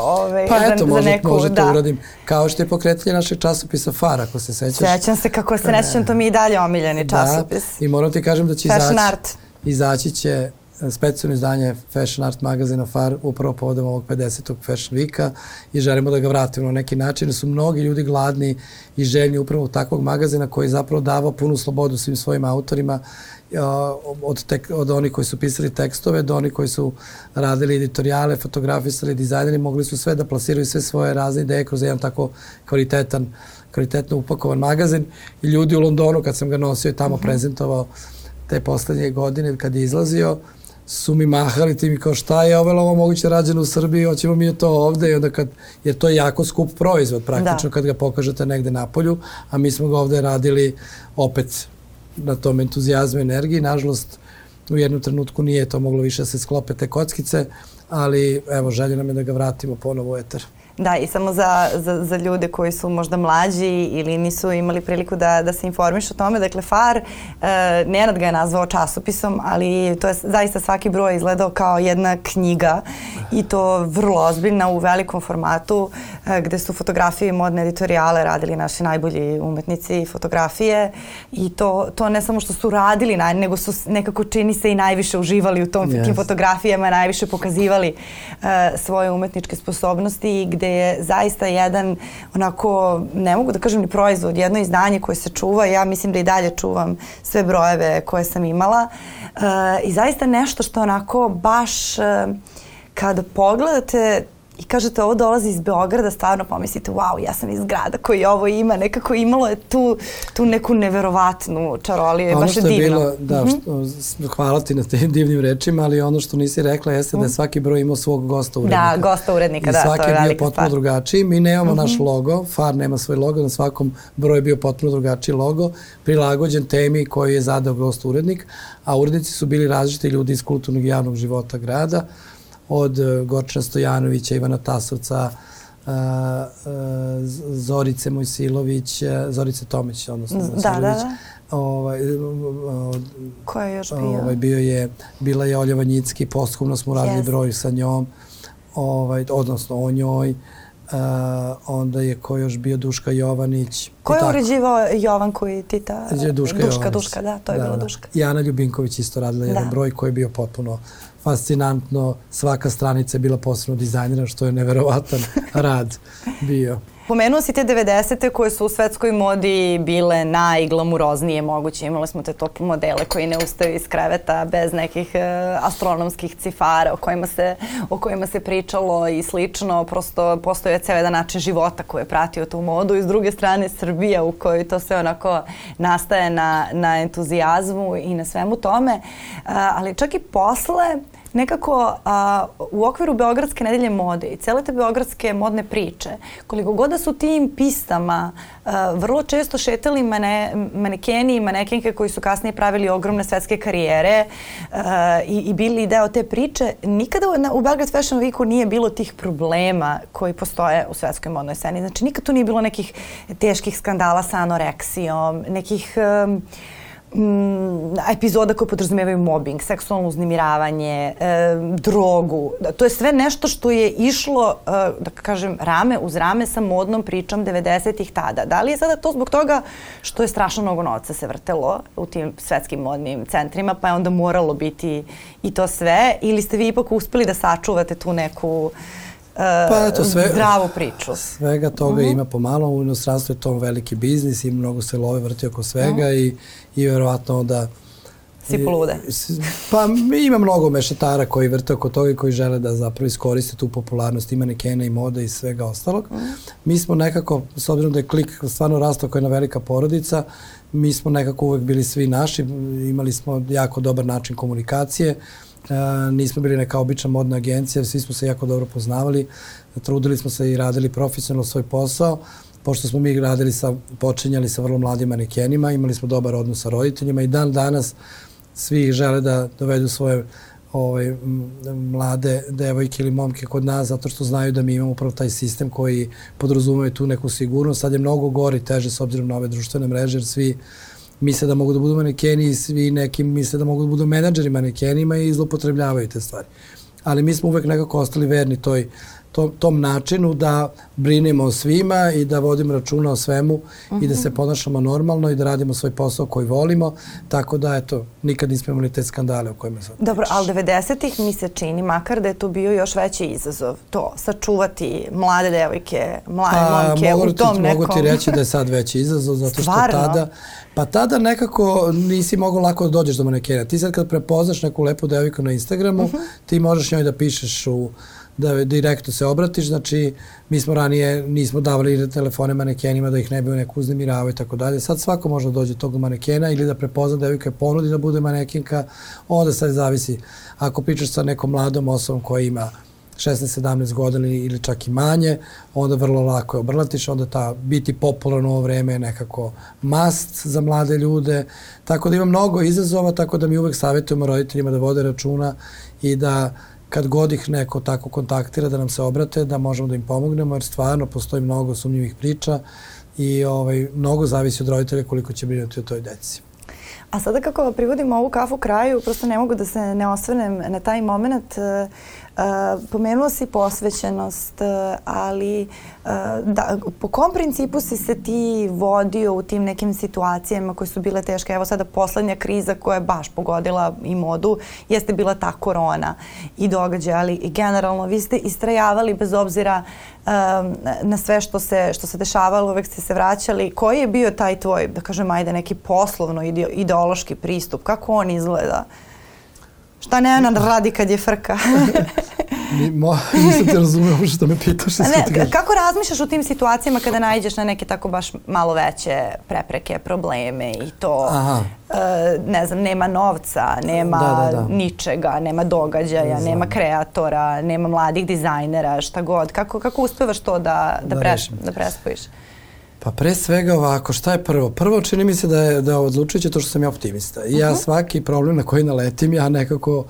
ovaj, pa za, eto, možda, za neku, možda da. to uradim. Kao što je pokretanje našeg časopisa FAR, ako se sećaš. Sećam se kako se ne sećam, to mi i dalje omiljeni da, časopis. Da, i moram ti kažem da će Fashion izaći. Art. Izaći će e, specijalno izdanje Fashion Art magazina FAR upravo povodom ovog 50. Fashion Weeka i želimo da ga vratimo na neki način. Su mnogi ljudi gladni i željni upravo takvog magazina koji zapravo dava punu slobodu svim svojim autorima od, tek, od onih koji su pisali tekstove do onih koji su radili editorijale, fotografisali, dizajneri, mogli su sve da plasiraju sve svoje razne ideje kroz jedan tako kvalitetan, kvalitetno upakovan magazin i ljudi u Londonu kad sam ga nosio i tamo mhm. -huh. prezentovao te poslednje godine kad je izlazio, su mi mahali ti mi kao šta je ovo, ovo moguće rađeno u Srbiji, hoćemo mi to ovde i onda kad, jer to je jako skup proizvod praktično da. kad ga pokažete negde na polju, a mi smo ga ovde radili opet na tom entuzijazmu i energiji. Nažalost, u jednom trenutku nije to moglo više da se sklope te kockice, ali evo, želje nam je da ga vratimo ponovo u eter. Da, i samo za, za, za ljude koji su možda mlađi ili nisu imali priliku da, da se informiš o tome. Dakle, FAR, e, Nenad ga je nazvao časopisom, ali to je zaista svaki broj izgledao kao jedna knjiga i to vrlo ozbiljna u velikom formatu e, gde su fotografije i modne editorijale radili naši najbolji umetnici fotografije i to, to ne samo što su radili, nego su nekako čini se i najviše uživali u tom, yes. fotografijama, najviše pokazivali e, svoje umetničke sposobnosti i gde gde je zaista jedan onako, ne mogu da kažem ni proizvod, jedno izdanje koje se čuva, ja mislim da i dalje čuvam sve brojeve koje sam imala uh, i zaista nešto što onako baš uh, kada pogledate i kažete ovo dolazi iz Beograda, stvarno pomislite, wow, ja sam iz grada koji ovo ima, nekako imalo je tu, tu neku neverovatnu čaroliju, ono baš je divno. Bilo, da, mm -hmm. što, hvala ti na tim divnim rečima, ali ono što nisi rekla jeste mm -hmm. da je mhm. svaki broj imao svog gosta urednika. Da, gosta urednika, I da, to je velika bio potpuno stvar. drugačiji. Mi nemamo mm -hmm. naš logo, FAR nema svoj logo, na svakom broju je bio potpuno drugačiji logo, prilagođen temi koji je zadao gost urednik, a urednici su bili različiti ljudi iz kulturnog i javnog života grada od e, Gorčana Stojanovića, Ivana Tasovca, uh, uh, Zorice Mojsilović, Zorice Tomić, odnosno da, da, da. Ovaj, Ko je još bio? Ovaj, bio je, bila je Olja Vanjicki, posthumno smo radili yes. broj sa njom, ovaj, odnosno o njoj. Uh, onda je ko još bio Duška Jovanić. Ko je uređivao Jovan koji ti ta... Duška, Duška Jovanić. Duška, da, to je da, bilo da. Duška. I Ana Ljubinković isto radila jedan da. broj koji je bio potpuno fascinantno. Svaka stranica je bila posebno dizajnirana, što je neverovatan rad bio. Pomenuo si te 90. koje su u svetskoj modi bile najglamuroznije moguće. Imali smo te top modele koji ne ustaju iz kreveta bez nekih uh, astronomskih cifara o kojima, se, o kojima se pričalo i slično. Prosto postoje ceo jedan način života koji je pratio tu modu i s druge strane Srbija u kojoj to sve onako nastaje na, na entuzijazmu i na svemu tome. Uh, ali čak i posle nekako a, u okviru Beogradske nedelje mode i cele te Beogradske modne priče, koliko god da su tim pistama a, vrlo često šetali mane, manekeni i manekenke koji su kasnije pravili ogromne svetske karijere a, i, i bili deo te priče, nikada u, u Belgrad Fashion Weeku nije bilo tih problema koji postoje u svetskoj modnoj sceni. Znači nikad tu nije bilo nekih teških skandala sa anoreksijom, nekih... Um, mm, epizoda koje podrazumevaju mobbing, seksualno uznimiravanje, e, drogu. To je sve nešto što je išlo, e, da kažem, rame uz rame sa modnom pričom 90-ih tada. Da li je sada to zbog toga što je strašno mnogo novca se vrtelo u tim svetskim modnim centrima, pa je onda moralo biti i to sve, ili ste vi ipak uspeli da sačuvate tu neku pa, eto, sve, zdravu priču. Svega toga uh mhm. -huh. ima pomalo, u inostranstvu je to veliki biznis i mnogo se love vrti oko svega uh -huh. i, i verovatno da si polude. Pa ima mnogo mešetara koji vrte oko toga i koji žele da zapravo iskoriste tu popularnost i manekena i moda i svega ostalog. Mm. Mi smo nekako, s obzirom da je klik stvarno rastao kao jedna velika porodica, mi smo nekako uvek bili svi naši, imali smo jako dobar način komunikacije, e, nismo bili neka obična modna agencija, svi smo se jako dobro poznavali, trudili smo se i radili profesionalno svoj posao, pošto smo mi radili sa, počinjali sa vrlo mladim manekenima, imali smo dobar odnos sa roditeljima i dan danas svi žele da dovedu svoje ovaj, mlade devojke ili momke kod nas zato što znaju da mi imamo upravo taj sistem koji podrazumuje tu neku sigurnost. Sad je mnogo gori, teže s obzirom na ove društvene mreže, jer svi misle da mogu da budu manekeni i svi neki misle da mogu da budu menadžeri manekenima i zlopotrebljavaju te stvari. Ali mi smo uvek nekako ostali verni toj uh, tom, tom načinu da brinemo o svima i da vodimo računa o svemu uh -huh. i da se ponašamo normalno i da radimo svoj posao koji volimo. Tako da, eto, nikad nismo imali te skandale o kojima sad Dobro, ali 90-ih mi se čini, makar da je to bio još veći izazov, to, sačuvati mlade devojke, mlade pa, momke u tom ti, nekom... Mogu ti reći da je sad veći izazov, zato što Stvarno? tada, pa tada nekako nisi mogao lako da dođeš do manekena. Ti sad kad prepoznaš neku lepu devojku na Instagramu, uh mhm. -huh. ti možeš njoj da pišeš u da direktno se obratiš, znači mi smo ranije nismo davali telefone manekenima da ih ne bi neko uznemiravao i tako dalje. Sad svako može da dođe tog manekena ili da prepozna devojka ponudi da bude manekenka, onda sad zavisi. Ako pričaš sa nekom mladom osobom koja ima 16-17 godina ili čak i manje, onda vrlo lako je obrlatiš, onda ta biti popularno ovo vreme je nekako must za mlade ljude, tako da ima mnogo izazova, tako da mi uvek savjetujemo roditeljima da vode računa i da kad god ih neko tako kontaktira da nam se obrate, da možemo da im pomognemo, jer stvarno postoji mnogo sumnjivih priča i ovaj, mnogo zavisi od roditelja koliko će brinuti o toj deci. A sada kako privodimo ovu kafu kraju, prosto ne mogu da se ne osvrnem na taj moment. Uh, pomenuo si posvećenost, e, ali e, da, po kom principu si se ti vodio u tim nekim situacijama koje su bile teške? Evo sada poslednja kriza koja je baš pogodila i modu jeste bila ta korona i događaj, ali generalno vi ste istrajavali bez obzira na sve što se, što se dešavalo, uvek ste se vraćali. Koji je bio taj tvoj, da kažem, ajde, neki poslovno ideološki pristup? Kako on izgleda? Šta Nevena radi kad je frka? Mo, nisam te razumeo što me pitaš. Ne, kako razmišljaš u tim situacijama kada najđeš na neke tako baš malo veće prepreke, probleme i to, Aha. E, ne znam, nema novca, nema da, da, da. ničega, nema događaja, nema kreatora, nema mladih dizajnera, šta god. Kako, kako uspevaš to da, da, da, preš, da prespojiš? Pa pre svega ovako, šta je prvo? Prvo čini mi se da je, da je odlučujuće to što sam ja optimista. I ja uh mhm. -huh. svaki problem na koji naletim, ja nekako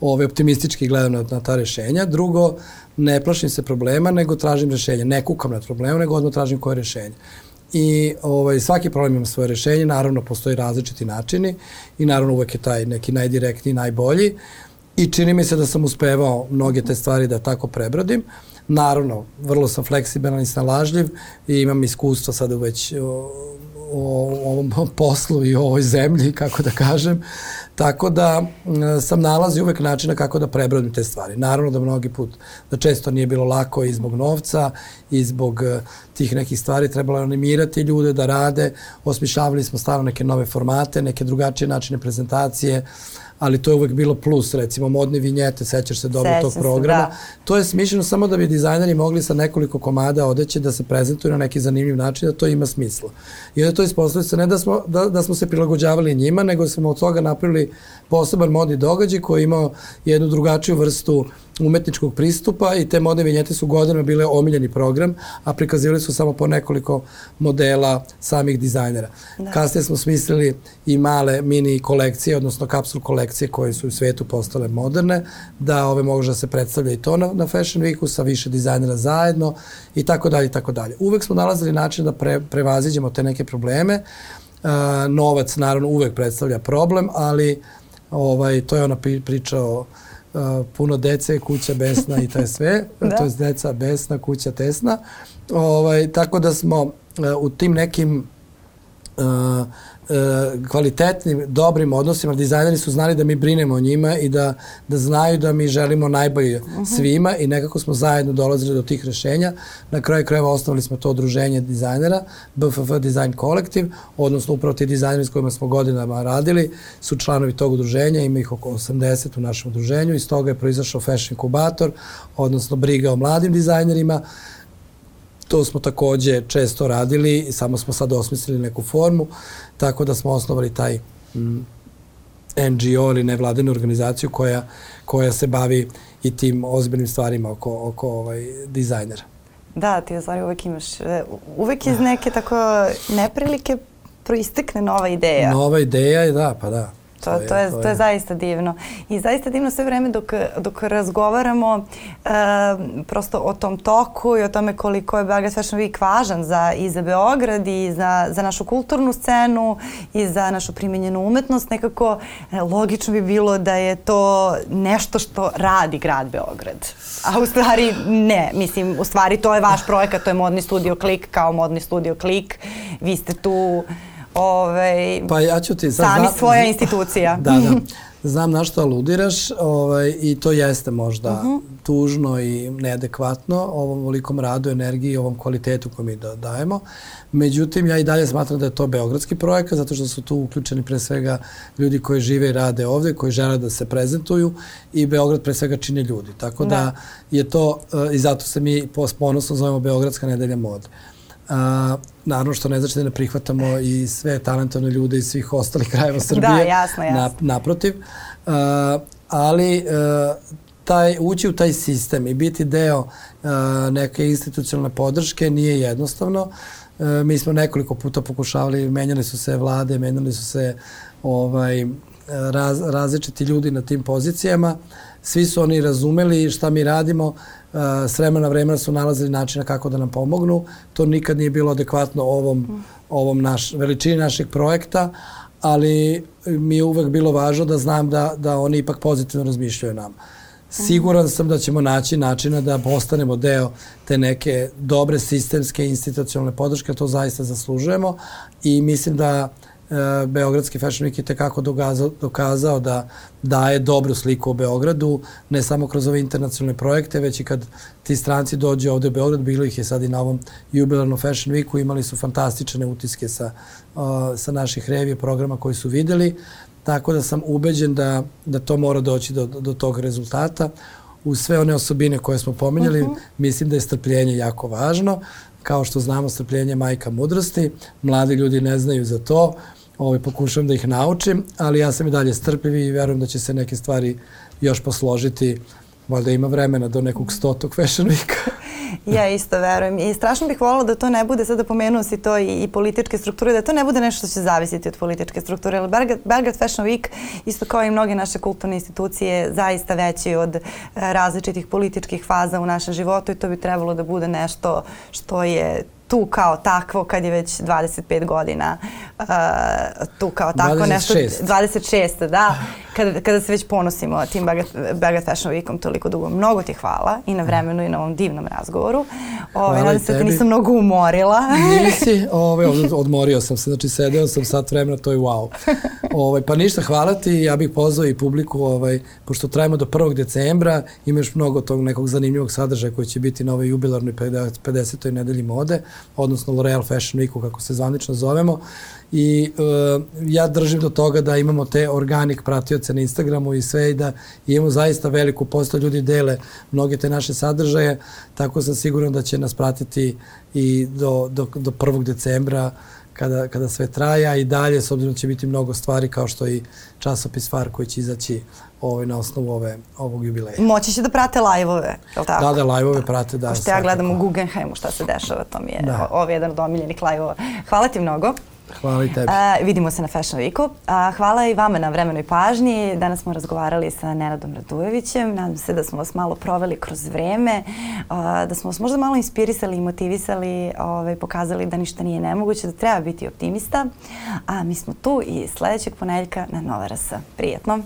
ove, optimistički gledam na, na ta rešenja. Drugo, ne plašim se problema, nego tražim rešenja. Ne kukam na problema, nego odmah tražim koje rešenje. I ovaj, svaki problem ima svoje rešenje, naravno postoji različiti načini i naravno uvek je taj neki najdirektniji, najbolji. I čini mi se da sam uspevao mnoge te stvari da tako prebrodim. Naravno, vrlo sam fleksibilan i snalažljiv i imam iskustva sada već o, o ovom poslu i o ovoj zemlji, kako da kažem. Tako da sam nalazi uvek načina kako da prebrodim te stvari. Naravno da mnogi put, da često nije bilo lako i zbog novca i zbog e, tih nekih stvari trebalo je animirati ljude da rade, osmišljavali smo stalno neke nove formate, neke drugačije načine prezentacije, uh, ali to je uvek bilo plus, recimo modne vinjete, sećaš se dobro Sećam tog programa. Se, da. To je smišljeno samo da bi dizajneri mogli sa nekoliko komada odeće da se prezentuju na neki zanimljiv način, da to ima smisla. I onda to ispostavlja se ne da smo, da, da smo se prilagođavali njima, nego smo od toga napravili poseban modni događaj koji je imao jednu drugačiju vrstu umetničkog pristupa i te modne vinjete su godinama bile omiljeni program, a prikazivali su samo po nekoliko modela samih dizajnera. Da. Kasnije smo smislili i male mini kolekcije, odnosno kapsul kolekcije koje su u svetu postale moderne, da ove može da se predstavlja i to na, na Fashion Weeku sa više dizajnera zajedno i tako dalje i tako dalje. Uvek smo nalazili način da pre, prevaziđemo te neke probleme. Uh, novac naravno uvek predstavlja problem, ali ovaj, to je ona priča o uh, puno dece, kuća besna i to je sve, da. to je deca besna, kuća tesna. Ovaj, tako da smo uh, u tim nekim uh, kvalitetnim, dobrim odnosima, dizajneri su znali da mi brinemo o njima i da, da znaju da mi želimo najbolje uh mhm. -huh. svima i nekako smo zajedno dolazili do tih rešenja. Na kraju krajeva osnovali smo to udruženje dizajnera, BFF Design Collective, odnosno upravo ti dizajneri s kojima smo godinama radili su članovi tog udruženja, ima ih oko 80 u našem udruženju, iz toga je proizašao Fashion Inkubator, odnosno briga o mladim dizajnerima, To smo takođe često radili, samo smo sad osmislili neku formu, tako da smo osnovali taj mm, NGO ili nevladenu organizaciju koja, koja se bavi i tim ozbiljnim stvarima oko, oko ovaj, dizajnera. Da, ti u stvari uvek imaš, e, uvek iz neke tako neprilike proistekne nova ideja. Nova ideja da, pa da. To, to, je, to, je, to je zaista divno. I zaista divno sve vreme dok, dok razgovaramo uh, prosto o tom toku i o tome koliko je Belgrade Fashion Week važan za, i za Beograd i za, za našu kulturnu scenu i za našu primenjenu umetnost, nekako e, logično bi bilo da je to nešto što radi grad Beograd. A u stvari ne, mislim, u stvari to je vaš projekat, to je modni studio Klik kao modni studio Klik. Vi ste tu ovaj, pa ja ću ti, sad, sami znam, svoja institucija. Da, da. Znam na što aludiraš ovaj, i to jeste možda uh mhm. -huh. tužno i neadekvatno ovom velikom radu, energiji i ovom kvalitetu koju mi da, dajemo. Međutim, ja i dalje smatram da je to beogradski projekat, zato što su tu uključeni pre svega ljudi koji žive i rade ovde, koji žele da se prezentuju i Beograd pre svega čine ljudi. Tako da, da je to, i zato se mi ponosno zovemo Beogradska nedelja mode. A, naravno što ne znači da ne prihvatamo i sve talentovne ljude iz svih ostalih krajeva da, Srbije. Da, jasno, jasno. Na, naprotiv. A, ali a, taj, ući u taj sistem i biti deo a, neke institucionalne podrške nije jednostavno. A, mi smo nekoliko puta pokušavali, menjali su se vlade, menjali su se ovaj, raz, različiti ljudi na tim pozicijama. Svi su oni razumeli šta mi radimo, s vremena vremena su nalazili načina kako da nam pomognu. To nikad nije bilo adekvatno ovom, ovom naš, veličini našeg projekta, ali mi je uvek bilo važno da znam da, da oni ipak pozitivno razmišljaju nam. Siguran sam da ćemo naći načina da postanemo deo te neke dobre sistemske institucionalne podrške, to zaista zaslužujemo i mislim da E, Beogradski Fashion Week je tekako dokazao, dokazao da daje dobru sliku o Beogradu, ne samo kroz ove internacionalne projekte, već i kad ti stranci dođe ovde u Beograd, bilo ih je sad i na ovom jubilarnom Fashion Weeku, imali su fantastične utiske sa, sa naših revije programa koji su videli tako da sam ubeđen da, da to mora doći do, do tog rezultata. U sve one osobine koje smo pominjali, uh mhm. -huh. mislim da je strpljenje jako važno. Kao što znamo, strpljenje je majka mudrosti. Mladi ljudi ne znaju za to. Ovaj, pokušavam da ih naučim, ali ja sam i dalje strpljiv i verujem da će se neke stvari još posložiti. Valjda ima vremena do nekog stotog Fashion Weeka. ja isto verujem i strašno bih volila da to ne bude, sada pomenuo si to i, i političke strukture, da to ne bude nešto što će zavisiti od političke strukture. Jer Belgrad, Belgrad Fashion Week, isto kao i mnoge naše kulturne institucije, zaista veći od e, različitih političkih faza u našem životu i to bi trebalo da bude nešto što je tu kao takvo kad je već 25 godina uh, tu kao tako 26. nešto 26 da kada, kada se već ponosimo tim Bagat, Fashion Weekom toliko dugo mnogo ti hvala i na vremenu i na ovom divnom razgovoru Ove, nadam se da nisam mnogo umorila nisi, ove, odmorio sam se znači sedeo sam sat vremena to je wow ove, pa ništa hvala ti ja bih pozvao i publiku ovaj, pošto trajimo do 1. decembra imaš mnogo tog nekog zanimljivog sadržaja koji će biti na ovoj jubilarnoj 50. nedelji mode odnosno L'Oreal Fashion Weeku, kako se zvanično zovemo. I uh, ja držim do toga da imamo te organik pratioce na Instagramu i sve i da imamo zaista veliku posto ljudi dele mnoge te naše sadržaje, tako sam siguran da će nas pratiti i do, do, do 1. decembra kada, kada sve traja i dalje, s obzirom da će biti mnogo stvari kao što i časopis Far koji će izaći ovaj, na osnovu ove, ovog jubileja. Moći će da prate lajvove, je li tako? Da, da, lajvove da. prate, da. Pošto ja gledam u Guggenheimu šta se dešava, to mi je da. ovo jedan od omiljenih lajvova. Hvala ti mnogo. Hvala i tebi. Uh, vidimo se na Fashion Weeku. Uh, hvala i vama na vremenoj pažnji. Danas smo razgovarali sa Nenadom Radujevićem. Nadam se da smo vas malo proveli kroz vreme, uh, da smo vas možda malo inspirisali i motivisali, ovaj, pokazali da ništa nije nemoguće, da treba biti optimista. A mi smo tu i sledećeg ponedeljka na Nova RS. Prijetno!